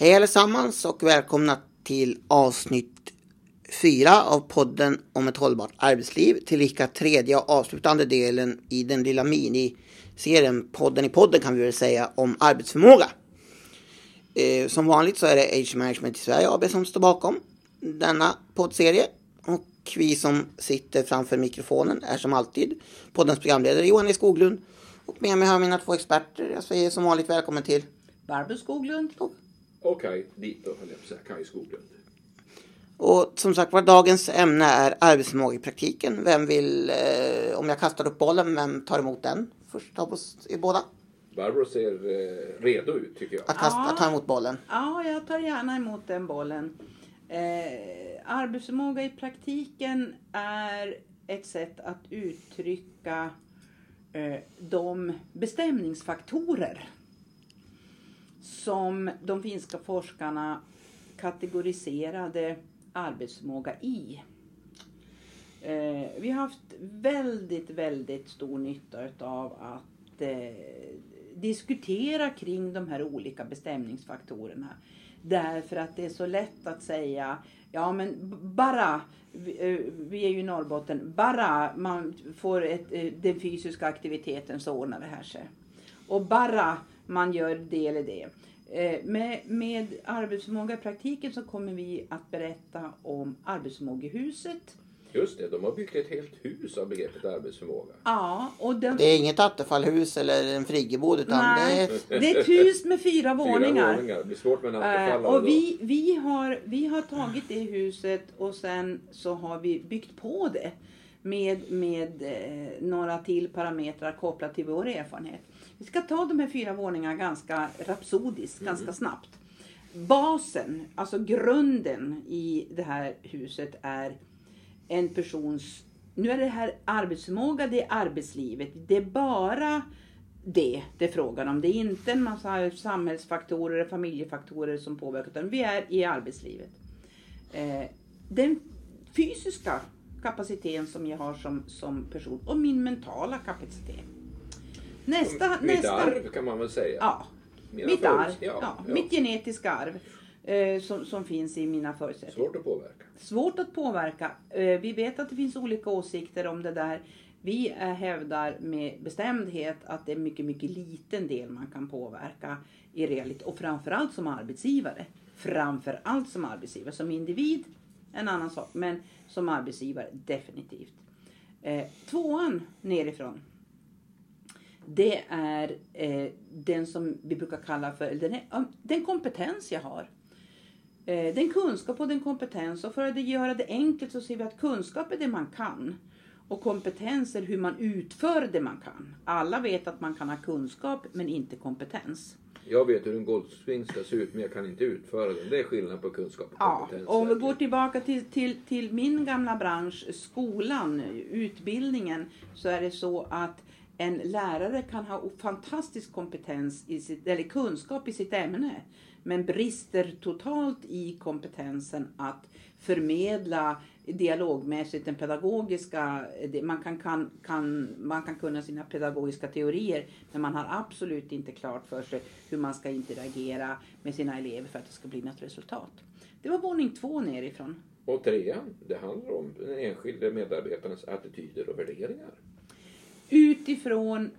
Hej allesammans och välkomna till avsnitt fyra av podden om ett hållbart arbetsliv. Tillika tredje och avslutande delen i den lilla miniserien Podden i podden kan vi väl säga om arbetsförmåga. Eh, som vanligt så är det Age Management i Sverige AB som står bakom denna poddserie. Och vi som sitter framför mikrofonen är som alltid poddens programledare Johan E Skoglund. Och med mig har jag mina två experter. Jag säger som vanligt välkommen till Barbro Skoglund. och Och Kaj, dit då höll jag på att säga, Skoglund. Och som sagt var, dagens ämne är arbetsförmåga i praktiken. Vem vill, eh, om jag kastar upp bollen, vem tar emot den? Först av oss i båda. Barbro ser eh, redo ut tycker jag. Att, kasta, Ja. att ta emot bollen. Ja, jag tar gärna emot den bollen. Eh, arbetsförmåga i praktiken är ett sätt att uttrycka eh, de bestämningsfaktorer som de finska forskarna kategoriserade arbetsförmåga i. Eh, vi har haft väldigt, väldigt stor nytta av att eh, diskutera kring de här olika bestämningsfaktorerna. Därför att det är så lätt att säga, ja men bara, eh, vi, är ju i Norrbotten, bara man får ett, den fysiska aktiviteten så ordnar det här sig. Och bara man gör det eller det. Eh, Med, med arbetsförmåga i praktiken så kommer vi att berätta om arbetsförmågehuset. Just det, de har byggt ett helt hus av begreppet arbetsförmåga. Ja, och den, Det är inget attefallhus eller en friggebod utan Nej, det är det är ett hus med fyra våningar. Fyra våningar, det blir svårt med en Eh, attefallare och vi, vi, har, vi har tagit det huset och sen så har vi byggt på det med, med eh, några till parametrar kopplat till vår erfarenhet. Vi ska ta de här fyra våningarna ganska rapsodiskt, ganska snabbt. Basen, alltså grunden i det här huset är en persons, nu är det här arbetsförmåga, det är arbetslivet, det är bara det det är frågan om. Det är inte en massa samhällsfaktorer, familjefaktorer som påverkar, utan vi är i arbetslivet. Eh, den fysiska kapaciteten som jag har som, som person och min mentala kapacitet. Nästa, Mitt nästa. arv kan man väl säga. Ja, Mina mitt arv. Ja, ja, ja. Mitt genetiska arv. Eh, som, som finns i mina förutsättningar. Svårt att påverka. Svårt att påverka. Eh, Vi vet att det finns olika åsikter om det där. Vi eh, hävdar med bestämdhet att det är mycket, mycket liten del man kan påverka i realitet. Och framförallt som arbetsgivare. Framförallt som arbetsgivare. Som individ, en annan sak. Men som arbetsgivare, definitivt. Tvåan nerifrån. Det är eh, den som vi brukar kalla för den, ja, den kompetens jag har. Eh, den kunskap och den kompetens. Och för att göra det enkelt så ser vi att kunskap är det man kan. Och kompetens är hur man utför det man kan. Alla vet att man kan ha kunskap men inte kompetens. Jag vet hur en golfsving ska se ut men jag kan inte utföra den. Det är skillnad på kunskap och Ja, kompetens. och om vi går tillbaka till, till, till min gamla bransch, skolan, utbildningen, så är det så att en lärare kan ha fantastisk kompetens i sitt, eller kunskap i sitt ämne, men brister totalt i kompetensen att förmedla dialogmässigt den pedagogiska, man kan, kan, kan, man kan kunna sina pedagogiska teorier men man har absolut inte klart för sig hur man ska interagera med sina elever för att det ska bli något resultat. Det var våning två nerifrån. Och trean, det handlar om den enskilde medarbetarens attityder och värderingar. Utifrån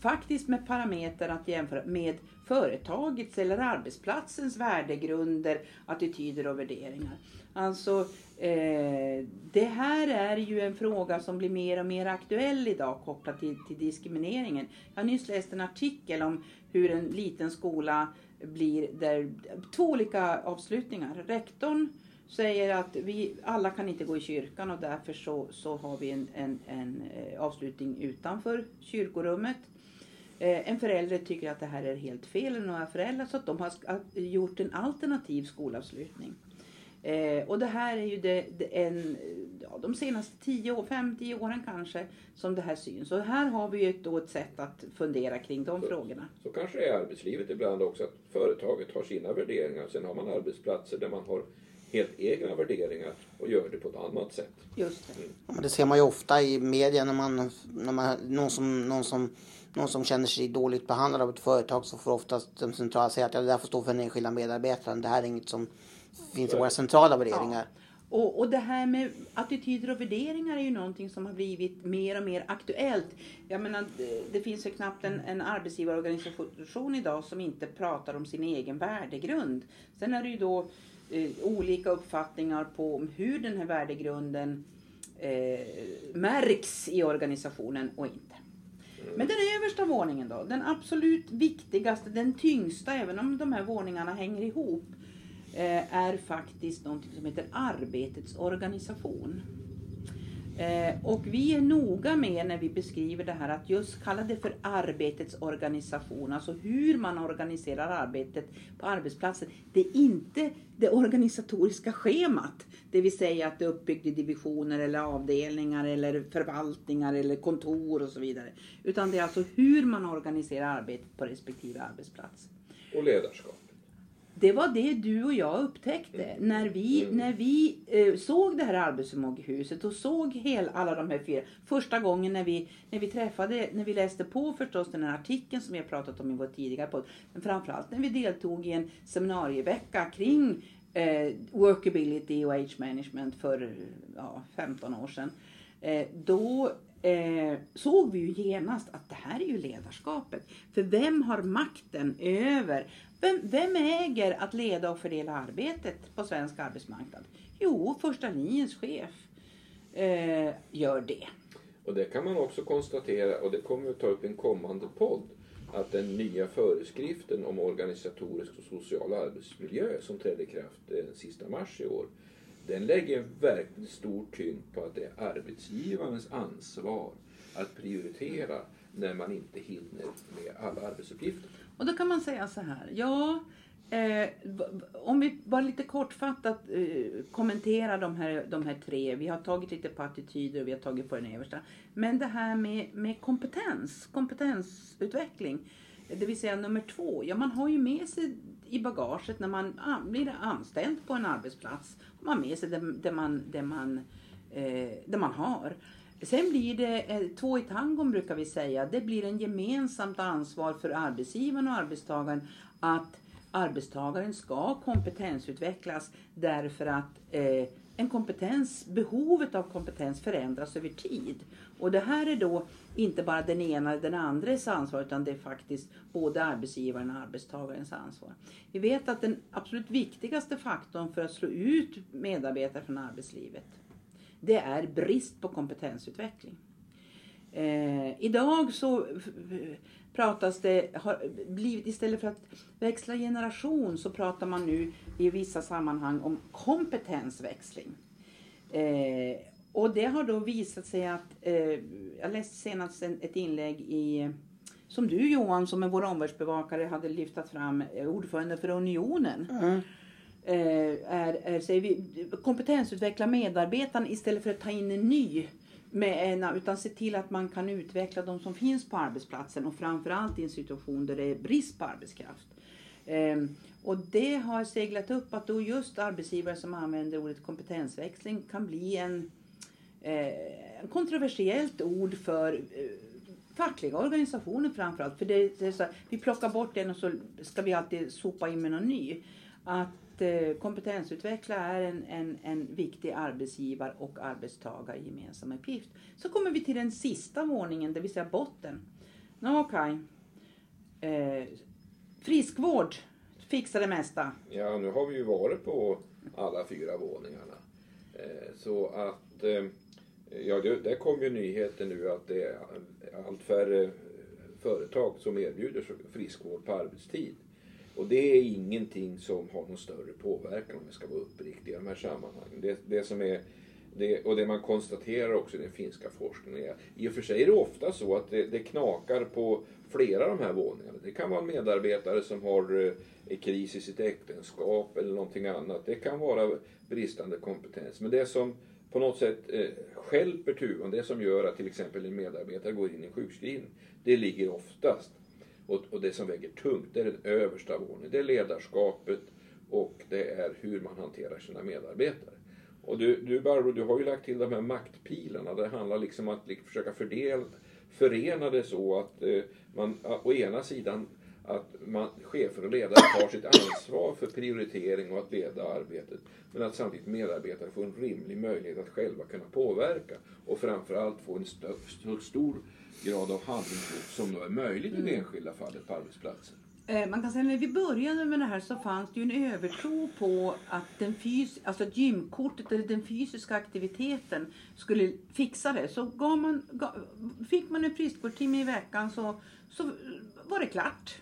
faktiskt med parametrar att jämföra med företagets eller arbetsplatsens värdegrunder, attityder och värderingar. Alltså eh, det här är ju en fråga som blir mer och mer aktuell idag kopplat till, till diskrimineringen. Jag har nyss läst en artikel om hur en liten skola blir där två olika avslutningar. Rektorn säger att vi alla kan inte gå i kyrkan och därför så, så har vi en, en, en eh, avslutning utanför kyrkorummet. Eh, En förälder tycker att det här är helt fel, eller några föräldrar, så att de har gjort en alternativ skolavslutning. Eh, och det här är ju det, det en, ja, de senaste 10 år, 5-10 åren kanske som det här syns. Och här har vi ju ett, då ett sätt att fundera kring de frågorna. Så kanske är arbetslivet ibland också att företaget har sina värderingar. Sen har man arbetsplatser där man har helt egna värderingar och gör det på ett annat sätt. Just det. Ja, men det ser man ju ofta i media när man, när man någon, som, någon, som, någon som känner sig dåligt behandlad av ett företag så får oftast den centrala säga att ja, det där får stå för den enskilda medarbetaren. Det här är inget som finns i våra centrala värderingar. Och, och det här med attityder och värderingar är ju någonting som har blivit mer och mer aktuellt. Jag menar, det, det finns ju knappt en, en arbetsgivarorganisation idag som inte pratar om sin egen värdegrund. Sen är det ju då eh, Eh, olika uppfattningar på hur den här värdegrunden eh, märks i organisationen och inte. Men den översta våningen då, den absolut viktigaste, den tyngsta, även om de här våningarna hänger ihop, eh, är faktiskt någonting som heter arbetets organisation. Eh, och vi är noga med när vi beskriver det här att just kalla det för arbetets organisation, alltså hur man organiserar arbetet på arbetsplatsen. Det är inte det organisatoriska schemat, det vill säga att det är uppbyggt i divisioner eller avdelningar eller förvaltningar eller kontor och så vidare. Utan det är alltså hur man organiserar arbetet på respektive arbetsplats. Och ledarskap. Det var det du och jag upptäckte när vi, Mm. när vi eh, såg det här arbetsförmågehuset och såg hel, alla de här fyra. Första gången när vi, när vi träffade, när vi läste på förstås den här artikeln som vi har pratat om i vår tidigare podd. Men framförallt när vi deltog i en seminarievecka kring eh, workability och age management för ja, 15 år sedan. Eh, då eh, såg vi ju genast att det här är ju ledarskapet. För vem har makten över, vem, vem äger att leda och fördela arbetet på svensk arbetsmarknad? Jo, första linjens chef eh, gör det. Och det kan man också konstatera, och det kommer vi ta upp i en kommande podd, att den nya föreskriften om organisatorisk och social arbetsmiljö som trädde i kraft den sista mars i år, den lägger verkligen stor tyngd på att det är arbetsgivarens ansvar att prioritera när man inte hinner med alla arbetsuppgifter. Och då kan man säga så här, ja, eh, om vi bara lite kortfattat eh, kommenterar de här, de här tre. Vi har tagit lite på attityder och vi har tagit på den översta. Men det här med, med kompetens, kompetensutveckling. Det vill säga nummer två, ja man har ju med sig i bagaget när man blir anställd på en arbetsplats. Man har med sig det, det, man, det, man, eh, det man har. Sen blir det eh, två i tangon brukar vi säga. Det blir en gemensamt ansvar för arbetsgivaren och arbetstagaren att arbetstagaren ska kompetensutvecklas därför att eh, en kompetens, behovet av kompetens förändras över tid. Och det här är då inte bara den ena eller den andres ansvar utan det är faktiskt både arbetsgivaren och arbetstagarens ansvar. Vi vet att den absolut viktigaste faktorn för att slå ut medarbetare från arbetslivet det är brist på kompetensutveckling. Eh, idag så pratas det, har blivit istället för att växla generation så pratar man nu i vissa sammanhang om kompetensväxling. Eh, och det har då visat sig att, eh, jag läste senast en, ett inlägg i som du Johan som är vår omvärldsbevakare hade lyftat fram, eh, ordförande för Unionen Mm. eh, är, är säger vi, kompetensutveckla medarbetaren istället för att ta in en ny. Med en, utan se till att man kan utveckla de som finns på arbetsplatsen och framförallt i en situation där det är brist på arbetskraft. Ehm, och det har seglat upp att då just arbetsgivare som använder ordet kompetensväxling kan bli en, eh, kontroversiellt ord för eh, fackliga organisationer framförallt. För det, det är så, här, vi plockar bort den och så ska vi alltid sopa in med någon ny. Att eh, kompetensutveckla är en, en, en viktig arbetsgivar och arbetstagare gemensam uppgift. Så kommer vi till den sista våningen, det vill säga botten. Nå, Okej. Eh, friskvård fixar det mesta. Ja, nu har vi ju varit på alla fyra våningarna. Eh, Så att, eh, ja, det, där kom ju nyheten nu att det är allt färre företag som erbjuder friskvård på arbetstid. Och det är ingenting som har någon större påverkan om jag ska vara uppriktig i de här sammanhangen. Det, det som är, det, och det man konstaterar också i den finska forskningen är i och för sig är det ofta så att det, det knakar på flera av de här våningarna. Det kan vara en medarbetare som har eh, kris i sitt äktenskap eller någonting annat. Det kan vara bristande kompetens. Men det som på något sätt eh, stjälper tuvan, det som gör att till exempel en medarbetare går in i en sjukskrivning, det ligger oftast och, och det som väger tungt det är den översta våningen. Det är ledarskapet och det är hur man hanterar sina medarbetare. Och du, du Barbro, du har ju lagt till de här maktpilarna. Det handlar liksom om att liksom försöka fördela, förena det så att eh, man å ena sidan att man, chefer och ledare tar sitt ansvar för prioritering och att leda arbetet. Men att samtidigt medarbetare får en rimlig möjlighet att själva kunna påverka och framförallt få en stö, så stor grad av handlingskraft som då är möjligt i det enskilda fallet på arbetsplatsen. Eh, Man kan säga när vi började med det här så fanns det ju en övertro på att den fys alltså gymkortet eller den fysiska aktiviteten skulle fixa det. Så gav man, gav, fick man en friskvårdstimme i veckan så, så var det klart.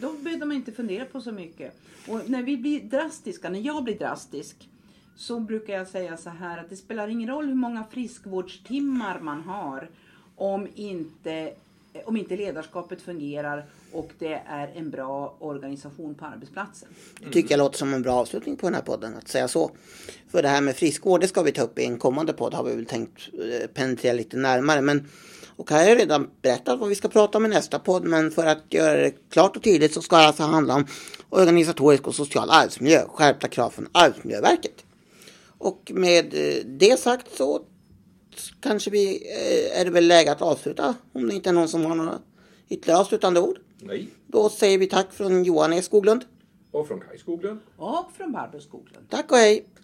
Då behöver man inte fundera på så mycket. Och när vi blir drastiska, när jag blir drastisk, så brukar jag säga så här att det spelar ingen roll hur många friskvårdstimmar man har om inte, om inte ledarskapet fungerar och det är en bra organisation på arbetsplatsen. Det tycker jag låter som en bra avslutning på den här podden att säga så. För det här med friskvård det ska vi ta upp i en kommande podd har vi väl tänkt eh, penetrera lite närmare. Men, och här har jag redan berättat vad vi ska prata om i nästa podd men för att göra det klart och tydligt så ska det alltså handla om organisatorisk och social arbetsmiljö, skärpta krav från Arbetsmiljöverket. Och med eh, det sagt så kanske vi eh, är det väl läge att avsluta om det inte är någon som har några ytterligare avslutande ord. Nej. Då säger vi tack från Johan E Skoglund. Och från Kaj Skoglund. Och från Barbro Skoglund. Tack och hej!